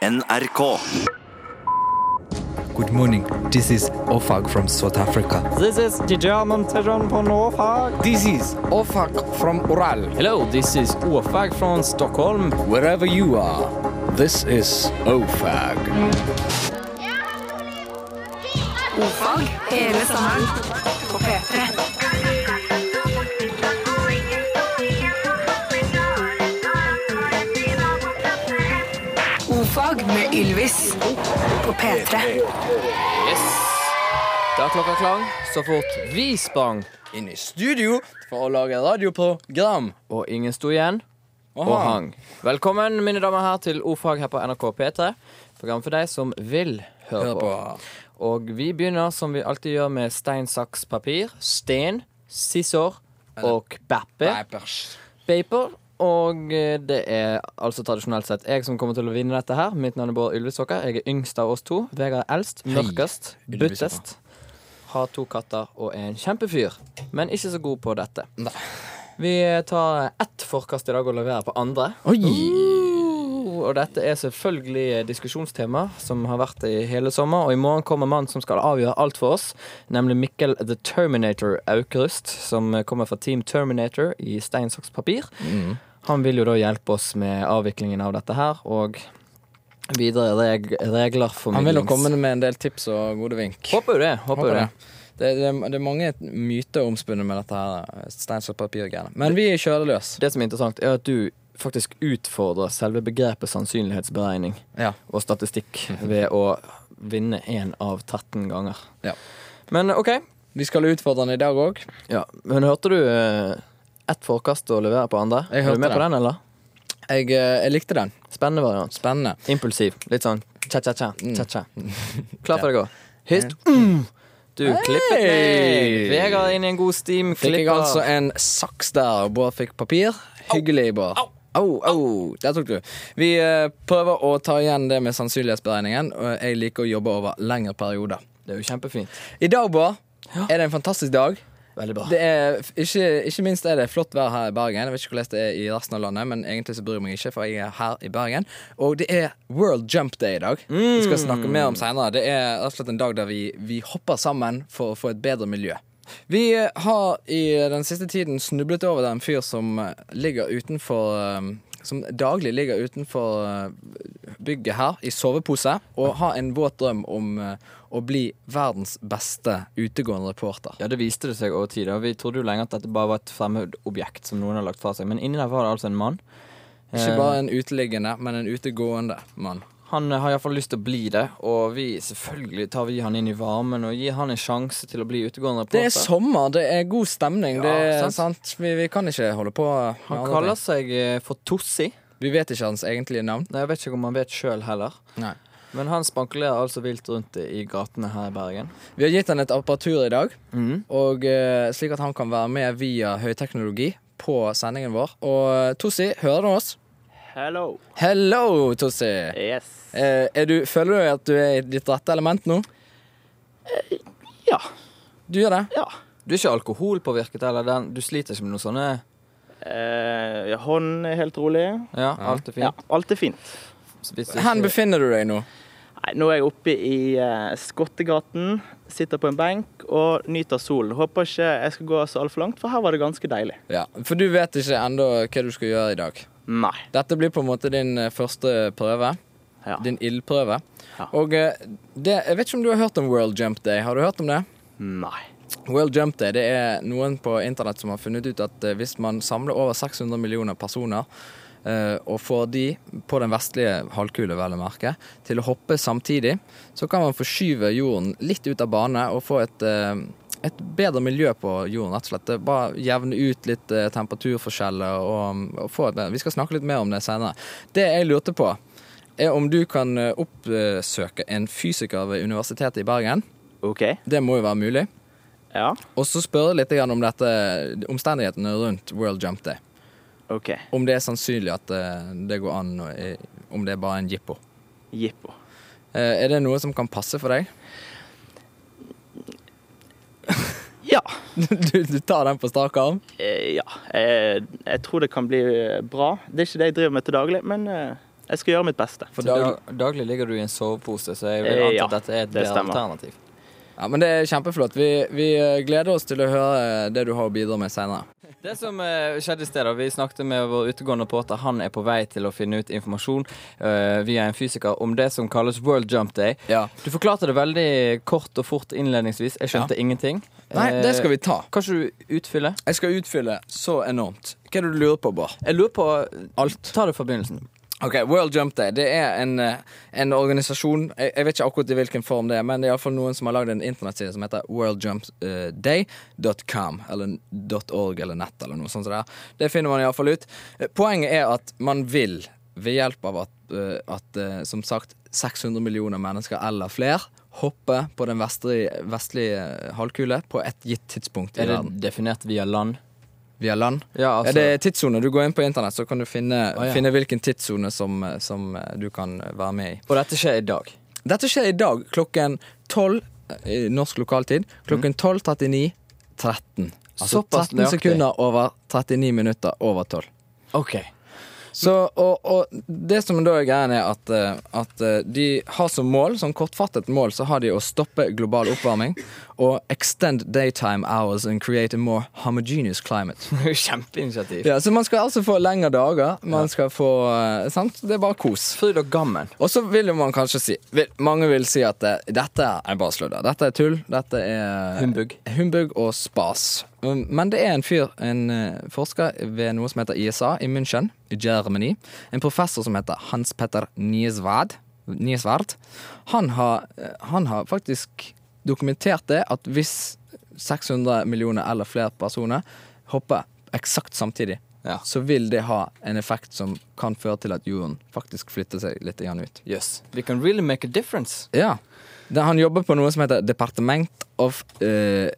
NRK. Good morning. This is Ofag from South Africa. This is the German version på Norfag. This is Ofag from Ural. Hello, this is Ofag from Stockholm. Wherever you are, this is Ofag. Ordfag hele sommeren på P3. Ylvis på P3. Yes. Da er klokka klang så fort vi sprang, inn i studio for å lage radioprogram. og ingen sto igjen og hang. Velkommen, mine damer her, til Ordfag her på NRK P3. Program for deg som vil høre Hør på. på. Og vi begynner som vi alltid gjør med stein, saks, papir. Sten, scissor og bappe. Peppers. Paper. Og eh, det er altså tradisjonelt sett jeg som kommer til å vinne dette her. Mitt navn er Bård Ylvisåker. Jeg er yngst av oss to. Vegard er eldst, mørkest, buttest. Har to katter og er en kjempefyr, men ikke så god på dette. Nei. Vi tar ett forkast i dag og leverer på andre. Uh, og dette er selvfølgelig diskusjonstema som har vært i hele sommer. Og i morgen kommer mannen som skal avgjøre alt for oss, nemlig Mikkel The Terminator Aukrust, som kommer fra Team Terminator i stein, saks, papir. Mm. Han vil jo da hjelpe oss med avviklingen av dette her, og videre reg regler for Han vil jo komme med en del tips og gode vink. Håper jo det. Håper Håper det. det. Det, det, det er mange myter omspunnet med dette her stein, saks, papir-greiene. Men vi kjører løs. Det som er interessant, er at du faktisk utfordrer selve begrepet sannsynlighetsberegning Ja. og statistikk ved å vinne én av 13 ganger. Ja. Men OK. Vi skal utfordre den i dag òg. Ja, Men hørte du eh, ett forkast å levere på andre? Jeg er du med med på den, eller? Jeg, eh, jeg likte den. Spennende variant. Spennende. Impulsiv. Litt sånn cha-cha-cha. Mm. Klar for det går. Hist. Mm. Du klippet meg. Vegard inn i en god steam. Fikk jeg altså en saks der, Bård fikk papir. Hyggelig, Bård. Au, au. Der tok du. Vi eh, prøver å ta igjen det med sannsynlighetsberegningen. Og jeg liker å jobbe over lengre perioder. Det er jo kjempefint. I dag, Bård, er det en fantastisk dag. Veldig bra. Det er, ikke, ikke minst er det flott vær her i Bergen. Jeg vet ikke hvordan det er i resten av landet, men egentlig så bryr jeg meg ikke, for jeg er her i Bergen. Og det er World Jump Day i dag. Vi skal snakke mer om senere. Det er rett og slett en dag der vi, vi hopper sammen for å få et bedre miljø. Vi eh, har i den siste tiden snublet over en fyr som eh, ligger utenfor eh, Som daglig ligger utenfor eh, bygget her i sovepose og har en våt drøm om eh, å bli verdens beste utegående reporter. Ja, det viste det seg over tid. og Vi trodde jo lenge at dette bare var et fremmed objekt som noen har lagt fra seg. Men inni der var det altså en mann. Ikke Eh, bare en uteliggende, men en utegående mann. Han har iallfall lyst til å bli det, og vi selvfølgelig tar vi han inn i varmen og gir han en sjanse til å bli utegående reporter. Det er sommer, det er god stemning. Ja, det er sant. sant. Vi, vi kan ikke holde på med Han kaller ting. seg eh, for Tossi. Vi vet ikke hans egentlige navn. Nei, Jeg vet ikke om han vet sjøl heller. Nei. Men han spankulerer altså vilt rundt i gatene her i Bergen. Vi har gitt han et apparatur i dag, mm. og eh, slik at han kan være med via høyteknologi på sendingen vår. Og Tossi, hører du oss? Hello. Hello, Tossi. Yes. Eh, er du, føler du at du er i ditt rette element nå? Ja. Du gjør det? Ja. Du er ikke alkoholpåvirket, eller den, du sliter ikke med noe sånne Eh, hånden er helt rolig. Ja, alt er fint? Ja, alt er fint. Hvor befinner du deg nå? Nei, nå er jeg oppe i eh, Skottegaten, sitter på en benk og nyter solen. Håper ikke jeg skal gå så altfor langt, for her var det ganske deilig. Ja, For du vet ikke ennå hva du skal gjøre i dag. Nei. Dette blir på en måte din eh, første prøve. Ja. Din ildprøve. Ja. Og eh, det, jeg vet ikke om du har hørt om World Jump Day. Har du hørt om det? Nei. World Jump Day det er noen på internett som har funnet ut at eh, hvis man samler over 600 millioner personer eh, og får de på den vestlige halvkule vel å merke, til å hoppe samtidig, så kan man forskyve jorden litt ut av bane og få et et bedre miljø på jorden, rett og slett. Bare jevne ut litt temperaturforskjeller og, og få et Vi skal snakke litt mer om det senere. Det jeg lurte på, er om du kan eh, oppsøke en fysiker ved Universitetet i Bergen. OK. Det må jo være mulig. Ja. Og så spørre litt om dette, omstendighetene rundt World Jump Day. OK. Om det er sannsynlig at eh, det går an, eh, om det er bare en jippo. Jippo. Er det noe som kan passe for deg? Ja. Du, du tar den på strak arm? Ja. Jeg, jeg tror det kan bli bra. Det er ikke det jeg driver med til daglig, men Jeg skal gjøre mitt beste. For dag, dag, daglig ligger du i en sovepose, så jeg vil Eh, anta ja, at dette er et det bedre alternativ. ja, men det er kjempeflott. Vi, vi eh, gleder oss til å høre det du har å bidra med senere. Det som eh, skjedde i sted, vi snakket med vår utegående reporter. Han er på vei til å finne ut informasjon uh, via en fysiker om det som kalles World Jump Day. Ja. Du forklarte det veldig kort og fort innledningsvis. Jeg skjønte ingenting. Nei, det skal vi ta. Kan du utfylle? Jeg skal utfylle så enormt. Hva er det du lurer på, Bård? Jeg lurer på Alt. Ta det fra begynnelsen. Ok, World Jump Day det er en, eh, en organisasjon jeg, jeg vet ikke akkurat i hvilken form det er, men det er iallfall noen som har lagd en internettside som heter worldjumpday.com, eller .org eller nett eller noe sånt. som Det, er. det finner man iallfall ut. Eh, Poenget er at man vil, ved hjelp av at, eh, at som sagt 600 millioner mennesker eller flere hoppe på den vestlige, vestlige halvkule på et gitt tidspunkt i verden. Er det definert via land? Via land. Ja, altså det er tidssone. Du går inn på internett, så kan du finne, ah, ja. finne hvilken tidssone som, som eh, du kan være med i. Og dette skjer i dag. Dette skjer i dag klokken 12 i norsk lokaltid. Klokken 12.39 13. Altså Såpass 13 nøyaktig. sekunder over 39 minutter over 12. OK. Så, og, og det som da er greia, er at, eh, at eh, de har som mål, som kortfattet mål, så har de å stoppe global oppvarming og extend daytime hours and create a more homogeneous climate. Kjempeinitiativ. Ja, så man skal altså få lengre dager. Man skal få eh, Sant? Det er bare kos. Fryd og gammen. Og så vil jo man kanskje si vil, Mange vil si at det, dette er bare sludder. Dette er tull. Dette er Humbug. Humbug og spas. Um, Men det er en fyr, en eh, forsker ved noe som heter ISA i München i Germany. En professor som heter Hans Petter Niesward. Niesvard. Han, har, eh, han har faktisk dokumentert det at hvis 600 millioner eller flere personer hopper eksakt samtidig, Ja. så vil det ha en effekt som kan føre til at jorden faktisk flytter seg litt igjen ut. Yes. We can really make a difference. Ja. Han jobber på noe som heter Departement of eh,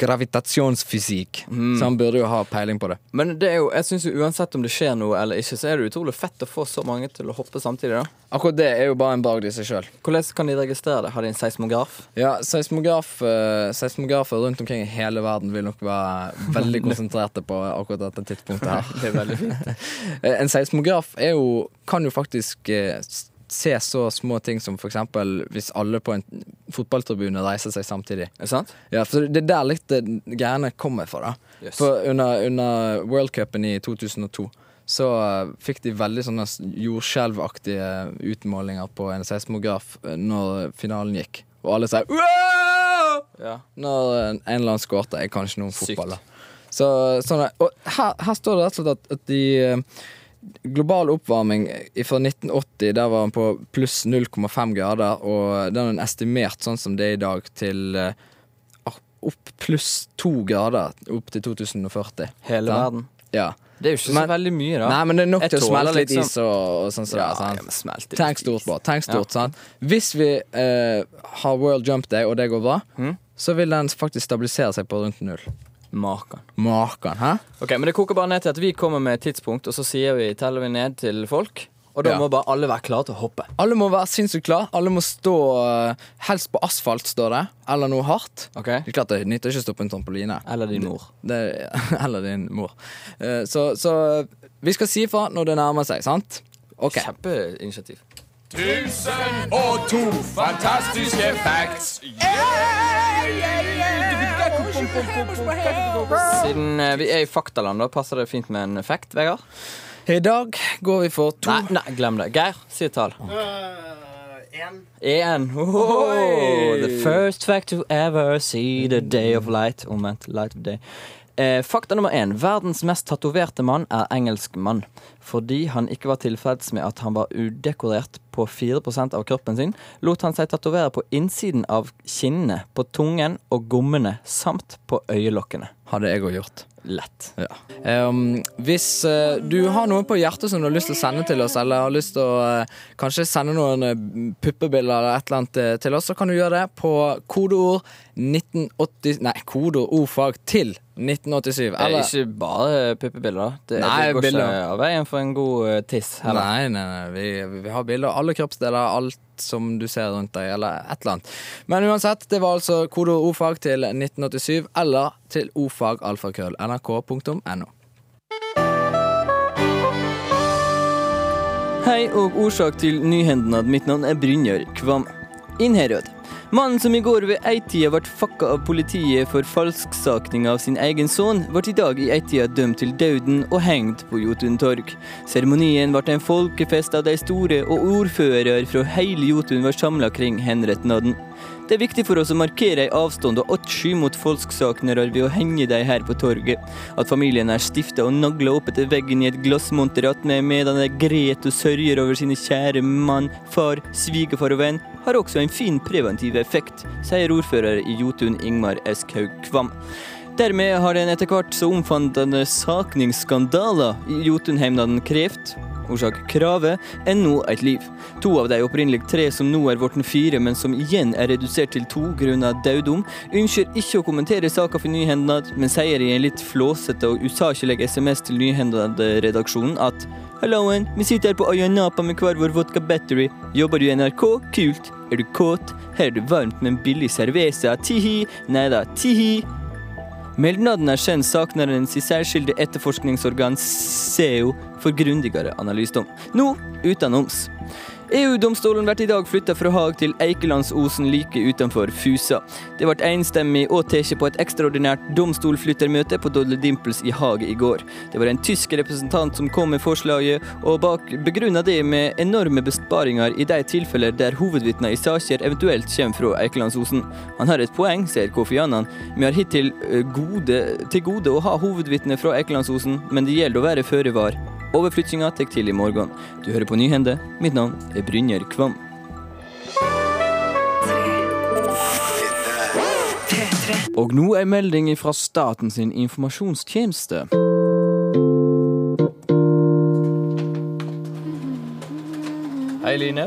gravitasjonsfysikk. Så han burde jo ha peiling på det. Men det er jo, jeg synes jo uansett om det skjer noe eller ikke, så er det utrolig fett å få så mange til å hoppe samtidig. da. Akkurat det er jo bare en bragd i seg sjøl. Hvordan kan de registrere det? Har de en seismograf? Ja, seismograf, eh, seismografer rundt omkring i hele verden vil nok være veldig konsentrerte på akkurat dette tidspunktet her. Det er veldig fint. Eh, En seismograf er jo, kan jo faktisk eh, se så små ting som f.eks. hvis alle på en fotballtribune reiser seg samtidig. Er det sant? Ja, for Det er der litt det greiene kommer fra. da Yes. For under, under worldcupen i 2002 så eh, fikk de veldig sånne jordskjelvaktige utmålinger på en seismograf eh, når finalen gikk. Og alle sier «Wow!» Ja. når eh, en eller annen skårte. Jeg kan ikke noen fotballer fotball. da så, sånn, er- Og her, her står det rett og slett at, at de Global oppvarming fra 1980 der var den på pluss 0,5 grader, og den er estimert sånn som det er i dag, til eh, opp pluss to grader opp til 2040. Hele Ja. verden. Ja. Det er jo ikke Men- så veldig mye, da. Nei, men det er nok til å smelte litt liksom- is og, og sånn. ja, er, sant? Tenk stort, bra. Tenk stort, Ja. sant? Hvis vi eh, har World Jump Day, og det går bra, mm. så vil den faktisk stabilisere seg på rundt null. Makan. Makan, hæ? Ok, Men det koker bare ned til at vi kommer med et tidspunkt, og så sier vi, teller vi ned til folk. Og da Ja. må bare alle være klare til å hoppe. Alle må være sinnssykt klare. Alle må stå eh, helst på asfalt, står det. Eller noe hardt. Ok? Det er klart det nytter ikke å stå på en trampoline. Eller din mor. Det, eller din mor. Eh, Så, så vi skal si ifra når det nærmer seg, sant? OK. Kjempeinitiativ. Tusen og to fantastiske facts. Siden eh, vi er i faktaland, da passer det fint med en fact, Vegard? I dag går vi for to Nei, nei, glem det. Geir, si et tall. Én. Oh, the first fact to ever see the day of light. Omvendt. Light of day. Eh, fakta nummer én. Verdens mest tatoverte mann er engelskmann. Fordi han ikke var tilfreds med at han var udekorert på 4% av kroppen sin, lot han seg tatovere på innsiden av kinnene, på tungen og gommene samt på øyelokkene. Hadde jeg òg gjort. Lett. Ja. Um, hvis uh, du har noe på hjertet som du har lyst til å sende til oss, eller har lyst til å uh, kanskje sende noen uh, puppebilder eller et eller annet til oss, så kan du gjøre det på kodeord 1980 Nei, kodeord ordfag til 1987. Det Eller ikke bare puppebilder. Det, Nei, det går bilder. ikke av veien for en god tiss heller. Nei, nei, nei. Vi, vi- har bilder av alle kroppsdeler, alt som du ser rundt deg, eller et eller annet. Men uansett, det var altså kodeord ordfag til 1987, eller til ordfagalfakrøll nrk.no. Hei og årsak til nyhendnad. Mitt navn er Brynjar Kvam. Innherred. Mannen som i går ved eitida ble fucka av politiet for falsksakning av sin egen sønn, ble i dag i eitida dømt til døden og hengt på Jotun torg. Seremonien ble en folkefest av de store, og ordfører fra hele Jotun var samla kring henretnaden. Det er viktig for oss å markere ei avstand og avsky mot falsksaknere ved å henge dem her på torget. At familien er stifta og nagla opp etter veggen i et glassmonter attmed medan de gret og sørger over sine kjære mann, far, svigerfar og venn, har også en fin preventiv effekt, sier ordfører i Jotun Ingmar Eskhaug Kvam. Dermed har den etter hvert så omfattende sakningsskandaler i Jotunheimnaden krevd Årsak kravet er nå et liv. To av de opprinnelig tre som nå er blitt fire, men som igjen er redusert til to grunnet døddom, ønsker ikke å kommentere saka for Nyhendad, men sier i en litt flåsete og usaklig SMS til Nyhendad-redaksjonen at Halloen, vi sitter her på Ayanapa med hver vår vodka battery. Jobber du i NRK? Kult. Er du kåt? Her er det varmt med en billig cerveza. Tihi. Nei da, tihi. Meldnaden er sendt saknarens i særskilte etterforskningsorgan SEO for grundigere analysedom. Nå utenoms. EU-domstolen blir i dag flytta fra Haag til Eikelandsosen like utenfor Fusa. Det ble enstemmig og tatt på et ekstraordinært domstolflyttermøte på Dodle Dimples i Haag i går. Det var en tysk representant som kom med forslaget, og bak begrunna det med enorme besparinger i de tilfeller der hovedvitner i saker eventuelt kommer fra Eikelandsosen. Han har et poeng, sier Kofi Annan. Vi har hittil eh, gode, til gode å ha hovedvitner fra Eikelandsosen, men det gjelder å være føre var. Overflyttinga tar til i morgen. Du hører på Nyhende. Mitt navn er Brynjer Kvam. Og nå ei melding fra Statens informasjonstjeneste. Hei, Line.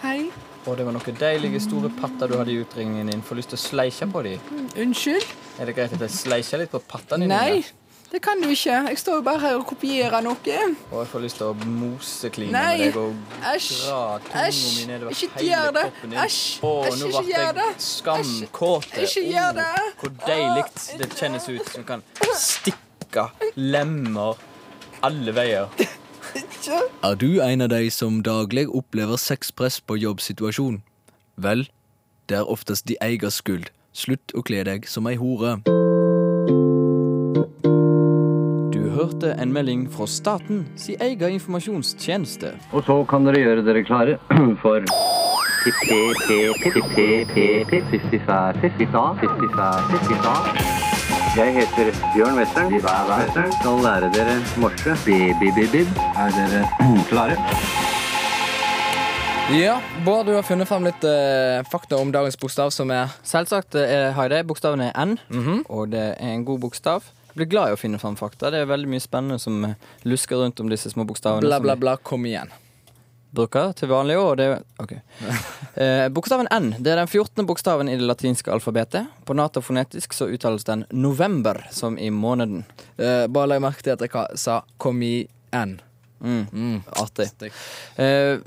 Hei. Og det var noen deilige store patter du hadde i utringningen din. Får lyst til å sleike på dem. Unnskyld? Er det greit at jeg sleiker litt på pattene dine? Nei, det kan du ikke. Jeg står jo bare her og kopierer noe. Og jeg får lyst til å mosekline med deg og dra tunga min mi nedover Ikke hele det. kroppen din. Æsj. Å, Æsj, nå ikke ble gjør det. jeg skamkåte. Ikke gjør det. Hvor deilig det kjennes ut som kan stikke lemmer alle veier. Er du en av de som daglig opplever sexpress på jobbsituasjon? Vel, det er oftest de eiers skyld. Slutt å kle deg som ei hore. Hørte en melding fra staten si egen informasjonstjeneste. Og så kan dere gjøre dere klare for Jeg heter Bjørn Western. Western skal lære dere morse. Er dere klare? Ja, Bård, du har funnet frem litt eh, fakta om dagens bokstav, som er Selvsagt eh, har jeg det. Bokstaven er N, Mhm. og det er en god bokstav. Blir glad i å finne fram fakta. Det er veldig mye spennende som eh, lusker rundt om disse små bokstavene. bla, bla, bla. Kom igjen. bruker til vanlig. Og det, ok. eh, bokstaven N det er den 14. bokstaven i det latinske alfabetet. På natofonetisk så uttales den november, som i måneden. Eh, bare legg merke til at jeg sa 'kom igjen'. Mm. Mm. Artig. Eh,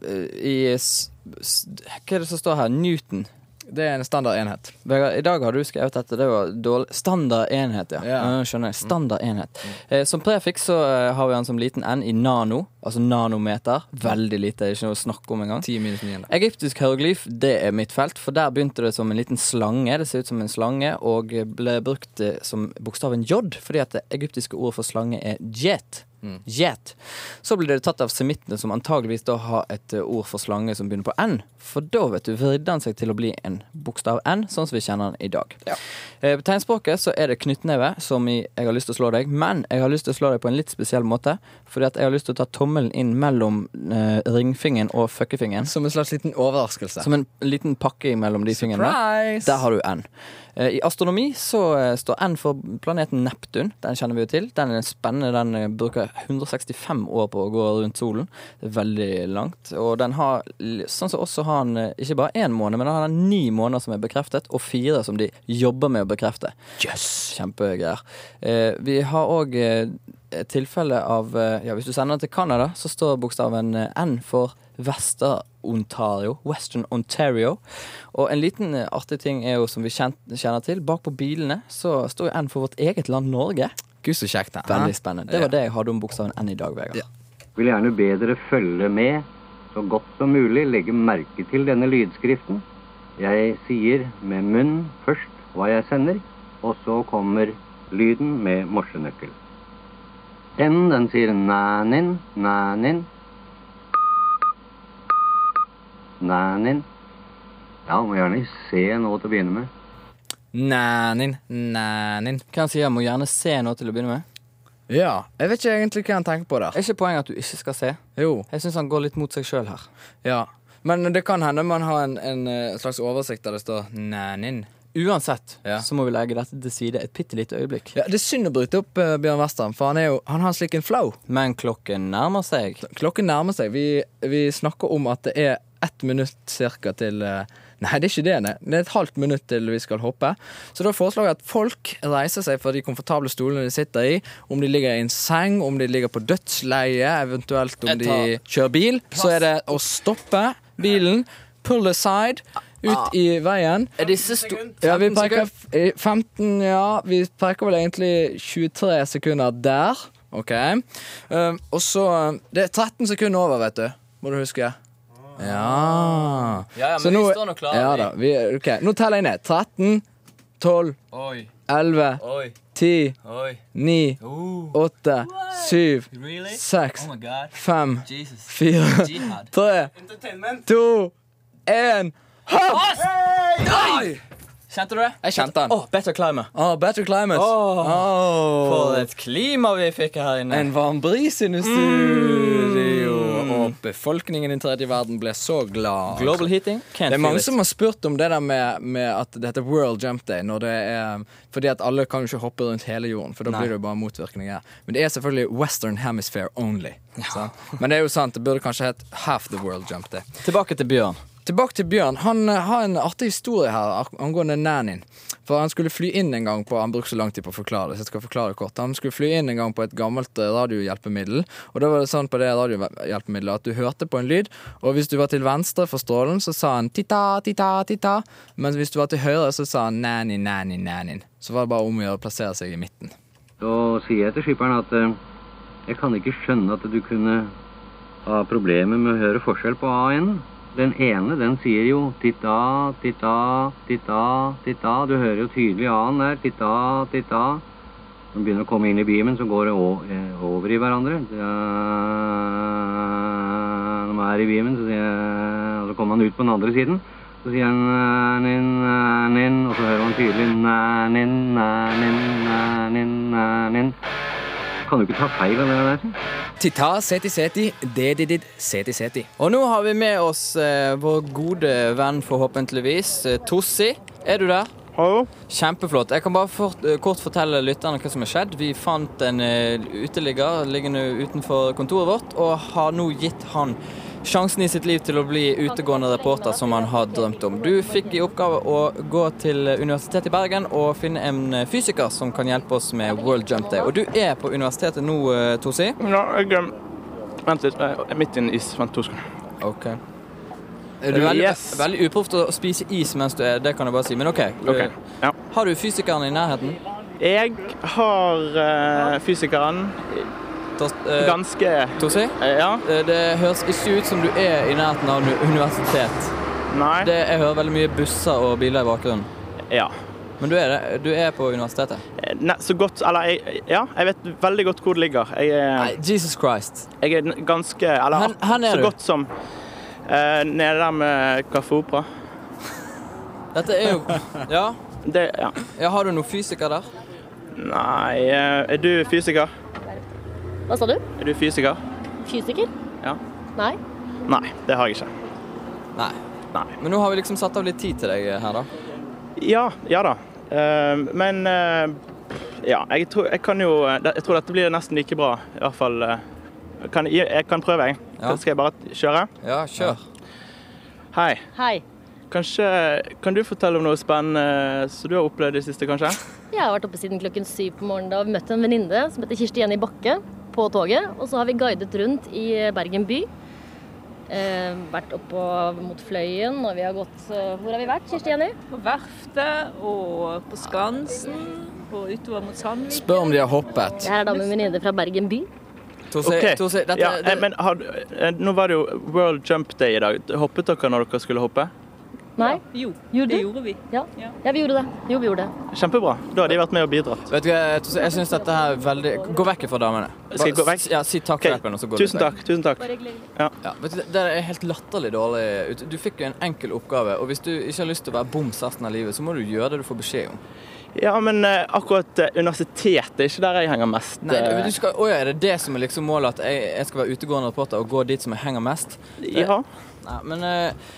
I s, s, Hva er det som står her? Newton. Det er en standard enhet. Vegard, I dag har du skrevet dette. Det var dårlig. Standard enhet, ja. Ja. Skjønner jeg. Standard enhet. Eh, som prefiks så eh, har vi den som liten n i nano, altså nanometer. Veldig lite, ikke noe å snakke om engang. 10 minus 9. Egyptisk hieroglyf det er mitt felt, for der begynte det som en liten slange. Det ser ut som en slange, og ble brukt eh, som bokstaven j, fordi at det egyptiske ordet for slange er jet. Jet. Så ble det tatt av semittene, som antageligvis da har et eh, ord for slange som begynner på n. For da vet du, vridde han seg til å bli en bokstav n, sånn som vi kjenner den i dag. Ja. Eh, På tegnspråket så er det knyttneve, som i 'jeg har lyst til å slå deg', men jeg har lyst til å slå deg på en litt spesiell måte. Fordi at jeg har lyst til å ta tommelen inn mellom eh, ringfingeren og fuckefingeren. Som en slags liten overraskelse. Som en liten pakke mellom de fingrene. Der har du N. Eh, I astronomi så eh, står N for planeten Neptun. Den kjenner vi jo til. Den er spennende. Den eh, bruker 165 år på å gå rundt solen. Det er veldig langt. Og den har, sånn som også har den ikke bare én måned, men den har den ni måneder som er bekreftet, og fire som de jobber med å bekrefte. Yes! Kjempegreier. Vi har òg tilfelle av Ja, hvis du sender den til Canada, så står bokstaven N for Vester-Ontario. Western Ontario. Og en liten eh, artig ting er jo, som vi kjenner til, bak på bilene så står jo N for vårt eget land Norge. Gud, så kjekt. da. Veldig spennende. Det var det jeg hadde om bokstaven N i dag, Vegard. Ja. Vil gjerne be dere følge med så godt som mulig legge merke til denne lydskriften. Jeg sier med munn først hva jeg sender, og så kommer lyden med morsenøkkel. N, den sier nænin, nænin. Nænin. Ja, må gjerne se nå til å begynne med. Nænin, nænin. Hva han sier, må gjerne se noe til å begynne med. Ja, jeg vet ikke egentlig hva han tenker på der. Er ikke poenget at du ikke skal se? Jo, Jeg syns han går litt mot seg sjøl her. ja. Men det kan hende man har en, en eh, slags oversikt der det står nænin. Uansett Ja. så må vi legge dette til side et bitte lite øyeblikk. Ja, Det er synd å bryte opp uh, Bjørn Western, for han, er jo, han har slik en flow. Men klokken nærmer seg. Klokken nærmer seg. Vi, vi snakker om at det er ett minutt cirka til eh, Nei, det er ikke det. Nei. Det er et halvt minutt til vi skal hoppe. Så da foreslår jeg at folk reiser seg fra de komfortable stolene de sitter i. Om de ligger i en seng, om de ligger på dødsleie, eventuelt om de kjører bil. Så er det å stoppe bilen, pull aside, ut i veien. Er disse sto... Ja, vi 15 peker sekunder? 15, ja, vi peker vel egentlig 23 sekunder der. OK. Um, og så Det er 13 sekunder over, vet du. Må du huske. Ja. Ja, ja, Så men vi står nå klare. Ja da. Vi, ok, Nå teller jeg ned. 13, 12, Oi, 11, oi, 10, oi. 9, Oh, 8, 7, really? 6, Oh my god. 5, Jesus. 4, Jihad. 3, 2, 1 Oi! Kjente du det? Jeg kjente den. Åh, Better Climate. Oh, better climate. Åh. Oh. For et klima vi fikk her inne. En varm bris inne i studio. Og befolkningen i den tredje verden ble så glad. Global heating. Can't Det er mange som har spurt om det der med, med at det heter World Jump Day. Når det er, fordi at alle kan jo ikke hoppe rundt hele jorden, for da Nei. blir det jo bare motvirkninger. Men det er selvfølgelig Western Hemisphere only. Ja. Men det er jo sant, det burde kanskje hett Half the World Jump Day. Tilbake til Bjørn. Tilbake til Bjørn. Han eh, har en artig historie her angående nannyen. For han skulle fly inn en gang på Han brukte så lang tid på å forklare det, så jeg skal forklare kort. Han skulle fly inn en gang på et gammelt eh, radiohjelpemiddel. Og da var det sånn på det radiohjelpemiddelet at du hørte på en lyd, og hvis du var til venstre for strålen, så sa han titta, titta, titta. Men hvis du var til høyre, så sa han nanny, nanny, nanny. Så var det bare om å gjøre å plassere seg i midten. Så sier jeg til skipperen at eh, jeg kan ikke skjønne at du kunne ha problemer med å høre forskjell på A og N. Den ene, den sier jo titta, titta, titta, titta. Du hører jo tydelig A-en der. Titta, titta. Når den begynner å komme inn i beamen, så går det eh, over i hverandre. Når man er i beamen, så, jeg, så kommer han ut på den andre siden. Så sier han næ-nin, næ-nin, og så hører man tydelig næ-nin, næ-nin, næ-nin, næ-nin. Kan du ikke ta feil av det der? Tita seti, seti, dedidid, seti, seti. Og nå har vi med oss eh, vår gode venn, forhåpentligvis, eh, Tossi. Er du der? Hallo? Kjempeflott. Jeg kan bare fort, eh, kort fortelle lytterne hva som har skjedd. Vi fant en eh, uteligger liggende utenfor kontoret vårt, og har nå gitt han sjansen i sitt liv til å bli utegående reporter som han har drømt om. Du fikk i oppgave å gå til Universitetet i Bergen og finne en eh, fysiker som kan hjelpe oss med World Jump Day. Og du er på universitetet nå, Tosi? Tossi? Ja, jeg Vent litt. Jeg er midt i en is. Vent to sekunder. Ok. Det er veldig, Yes. veldig uproft å spise is mens du er det kan jeg bare si. Men OK. okay. ja. Har du fysikeren i nærheten? Jeg har uh, fysikeren eh, ganske Tossi? eh, Ja. Eh, Det høres ikke ut som du er i nærheten av universitet. Nei. Det, jeg hører veldig mye busser og biler i bakgrunnen. Ja. Men du er, du er på universitetet? Nei, Ne, så godt Eller jeg, ja, jeg vet veldig godt hvor det ligger. Jeg Nei, er, Jesus Christ. jeg er ganske Eller Hen- hen er så du? godt som uh, nede der med Kaffe Opera. Dette er jo Ja. Det, ja. ja har du noen fysiker der? Nei eh, Er du fysiker? Hva sa du? Er du fysiker? Fysiker? Ja. Nei. Nei, det har jeg ikke. Nei. Nei. Men nå har vi liksom satt av litt tid til deg her, da. Ja, ja da. Uh, men uh, ja, jeg tror, jeg kan jo Jeg tror dette blir nesten like bra. I hvert fall eh, kan, jeg, kan prøve, jeg. Ja. Skal jeg bare kjøre? Ja, kjør. Hei. Hei. Kanskje, Kan du fortelle om noe spennende som du har opplevd i det siste, kanskje? Jeg har vært oppe siden klokken syv på morgenen. Da og vi møtt en venninne som heter Kirsti Jenny Bakke på toget. Og så har vi guidet rundt i Bergen by. Eh, vært oppå mot Fløyen, og vi har gått Hvor har vi vært, Kirsti Jenny? På Verftet og på Skansen og utover mot Sandvik. Spør om de har hoppet. Det her er da med en venninne fra Bergen by. Dette, ja, det, eh, men har, eh, nå var det jo World Jump Day i dag. Hoppet dere når dere skulle hoppe? Nei? Jo, Gjorde det du? gjorde vi. Ja. Ja. ja, vi gjorde det. Jo, vi gjorde det. Kjempebra. Da har de vært med og bidratt. vet du hva, jeg syns dette her er veldig Gå vekk fra damene. Skal jeg gå vekk? Ja, Si takk til hjelpen, og så går Tusen takk. tusen takk. Ja, vet du, det det er helt latterlig dårlig ut. Du fikk jo en enkel oppgave, og hvis du ikke har lyst til å være boms resten av livet, så må du gjøre det du får beskjed om. Ja, men eh, akkurat eh, universitetet er ikke der jeg henger mest. Nei, eh, du skal, å ja, Er det det som er liksom målet, at jeg, jeg skal være utegående reporter og gå dit som jeg henger mest? Ja. Nei, men eh,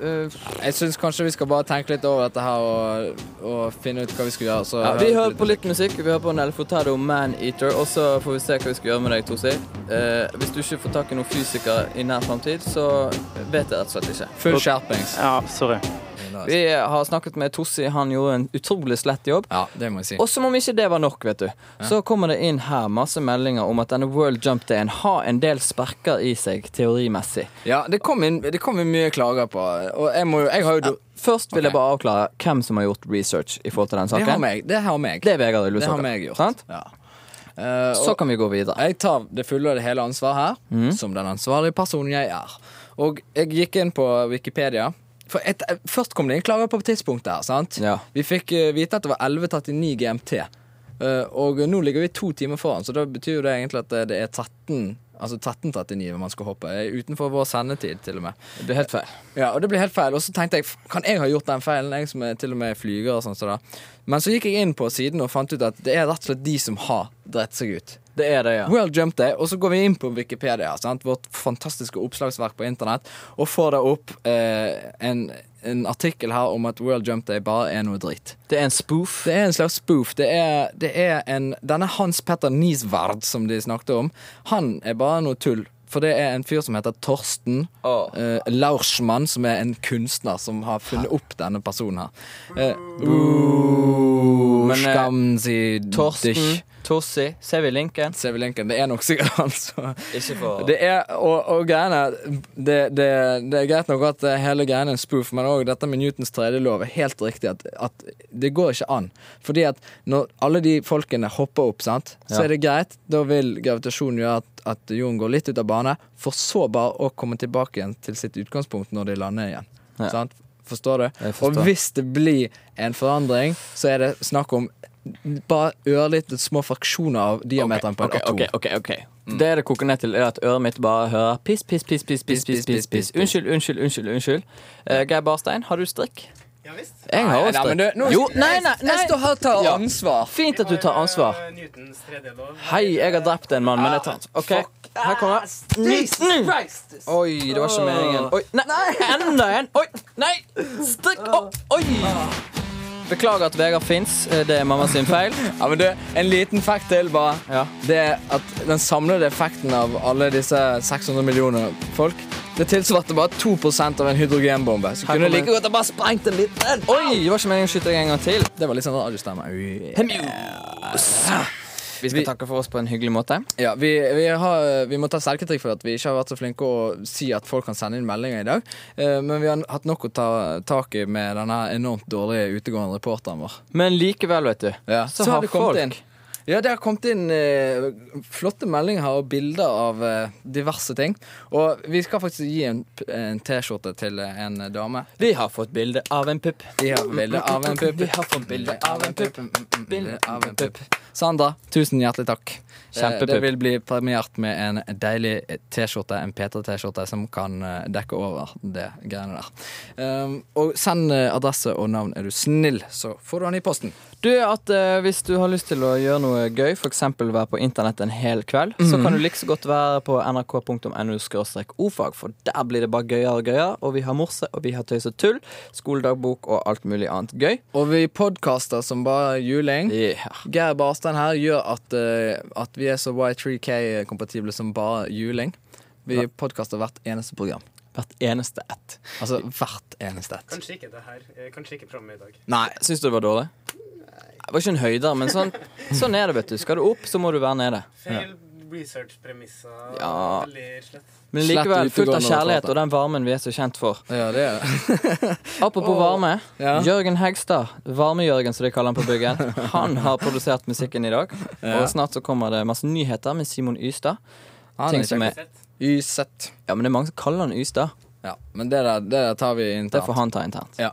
Jeg syns kanskje vi skal bare tenke litt over dette her og, og finne ut hva vi skal gjøre. Så ja, Vi hører på litt musikk. Vi hører på Nell Furtado, Man Eater, og så får vi se hva vi skal gjøre med deg, Tosi. Eh, hvis du ikke får tak i noen fysiker i nær framtid, så vet jeg rett og slett ikke. Full skjerpings. ja, sorry. Vi har snakket med Tossi. Han gjorde en utrolig slett jobb. Ja, det må jeg si. Og som om ikke det var nok, vet du, så kommer det inn her masse meldinger om at denne World Jump Dayen har en del sperker i seg, teorimessig. Ja, det kom inn, det kom inn mye klager på, og jeg må jo Jeg har jo Først vil jeg bare avklare hvem som har gjort research i forhold til den Det har saken. meg. Det har meg. Det er Vegard Det har meg gjort. Sant? Ja. Uh, Så kan vi gå videre. jeg tar det fulle og det hele ansvaret her, Mm. som den ansvarlige personen jeg er. Og jeg gikk inn på Wikipedia. For et, Først kom det inn klager på tidspunktet her. sant? Ja. Vi fikk eh, vite at det var 11.39 GMT. Eh, og nå ligger vi to timer foran, så da betyr jo det egentlig at det- det er 13 Altså 13.39 man skal hoppe. Eh, Utenfor vår sendetid, til og med. Det blir helt feil. Ja, og det ble helt feil. Og så tenkte jeg, kan jeg ha gjort den feilen? Jeg som er til og med flyger og sånn. Så. Men så gikk jeg inn på siden og fant ut at det er rett og slett de som har dritt seg ut. Det er det, ja. World Jump Day, og så går vi inn på Wikipedia, sant? vårt fantastiske oppslagsverk på internett, og får da opp eh, en, en artikkel her om at World Jump Day bare er noe dritt. Det er en spoof. Det er en slags spoof. Det er, det er en Denne Hans Petter Nisvard som de snakket om, han er bare noe tull. For det er en fyr som heter Torsten oh. Uh, Laursmann, som er en kunstner som har funnet opp denne personen her. Uh, Men, eh, Torsten. Tossi, linken? Ser vi linken? Det er nok sikkert han, for det er, og, og greiene det, det, det er greit nok at hele greiene er en spoof, men òg dette med Newtons tredje lov er helt riktig. At, at det går ikke an. Fordi at når alle de folkene hopper opp, sant, så Ja. er det greit. Da vil gravitasjonen gjøre at, at jorden går litt ut av bane, for så bare å komme tilbake igjen til sitt utgangspunkt når de lander igjen. Ja. Sant? Forstår du? Forstår. Og hvis det blir en forandring, så er det snakk om bare ørlite små fraksjoner av diameteren på en atom. ok, ok. Det det koker ned til, er at øret mitt bare hører piss, piss, piss, piss, piss, piss, piss, piss. Unnskyld, unnskyld, unnskyld. unnskyld. Eh, Geir Barstein, har du strikk? Ja visst. Jeg har også strikk. Jo, nei, nei, nei. Jeg står her og tar Ja. ansvar. Fint at du tar ansvar. Lov. Hei, jeg har drept en mann, men jeg tar OK, her kommer Oi, det var ikke meningen. Oi, nei, enda en! Oi, nei! Strikk! Oi! Beklager at Vegard fins. Det er mamma sin feil. Ja, men du, En liten fact til, bare. Ja. Det er at Den samlede effekten av alle disse 600 millioner folk Det tilsvarte bare 2% av en hydrogenbombe. Så Her kunne like godt ha bare sprengt en liten. Oi, det var ikke meningen å skyte en gang til. Det var litt sånn radiostemme. Vi skal takke for oss på en hyggelig måte. Ja, vi, vi, har, vi må ta selvkritikk for at vi ikke har vært så flinke å si at folk kan sende inn meldinger i dag. Eh, Men vi har hatt nok å ta tak i med denne enormt dårlige utegående reporteren vår. Men likevel, vet du, Ja, så, har har kommet folk inn. Ja, det har kommet inn eh, flotte meldinger her og bilder av eh, diverse ting. Og vi skal faktisk gi en, p- en T-skjorte til eh, en dame. Vi har fått bilde av en pupp. Vi har bilde av en pupp. Vi har fått bilde av en pupp. Bilde av en pupp. Sandra, tusen hjertelig takk. Eh, Kjempepupp. Det vil bli premiert med en deilig T-skjorte, en P3-T-skjorte, som kan eh, dekke over det greiene der. Um, og send eh, adresse og navn, er du snill, så får du den i posten. Du, at eh, Hvis du har lyst til å gjøre noe gøy, f.eks. være på internett en hel kveld, så Mhm. kan du like så godt være på nrk.no ofag, for der blir det bare gøyere og gøyere. Og vi har morse, og vi har tøys og tull, skoledagbok og alt mulig annet gøy. Og vi podkaster som bare juling. Yeah. Geir Barstein her gjør at, uh, at vi er så Y3K-kompatible som bare juling. Vi podkaster hvert eneste program. Hvert eneste ett. Altså hvert eneste ett. Kanskje ikke det her. eh, Kanskje ikke programmet i dag. Nei, Syns du det var dårlig? Det var ikke en høyder, men sånn, sånn er det, vet du. Skal du opp, så må du være nede. Feil research-premisser. Ja. Men likevel fullt av kjærlighet og den varmen vi er så kjent for. Ja, det er det. Apropos varme. Ja. Jørgen Hegstad, Varme-Jørgen som de kaller han på bygget, han har produsert musikken i dag. Og snart så kommer det masse nyheter med Simon Ystad. Han ting som er. Ysett. Ja, men det er mange som kaller han Ystad. Ja, men det der, det der tar vi internt. Det får han ta internt. Ja.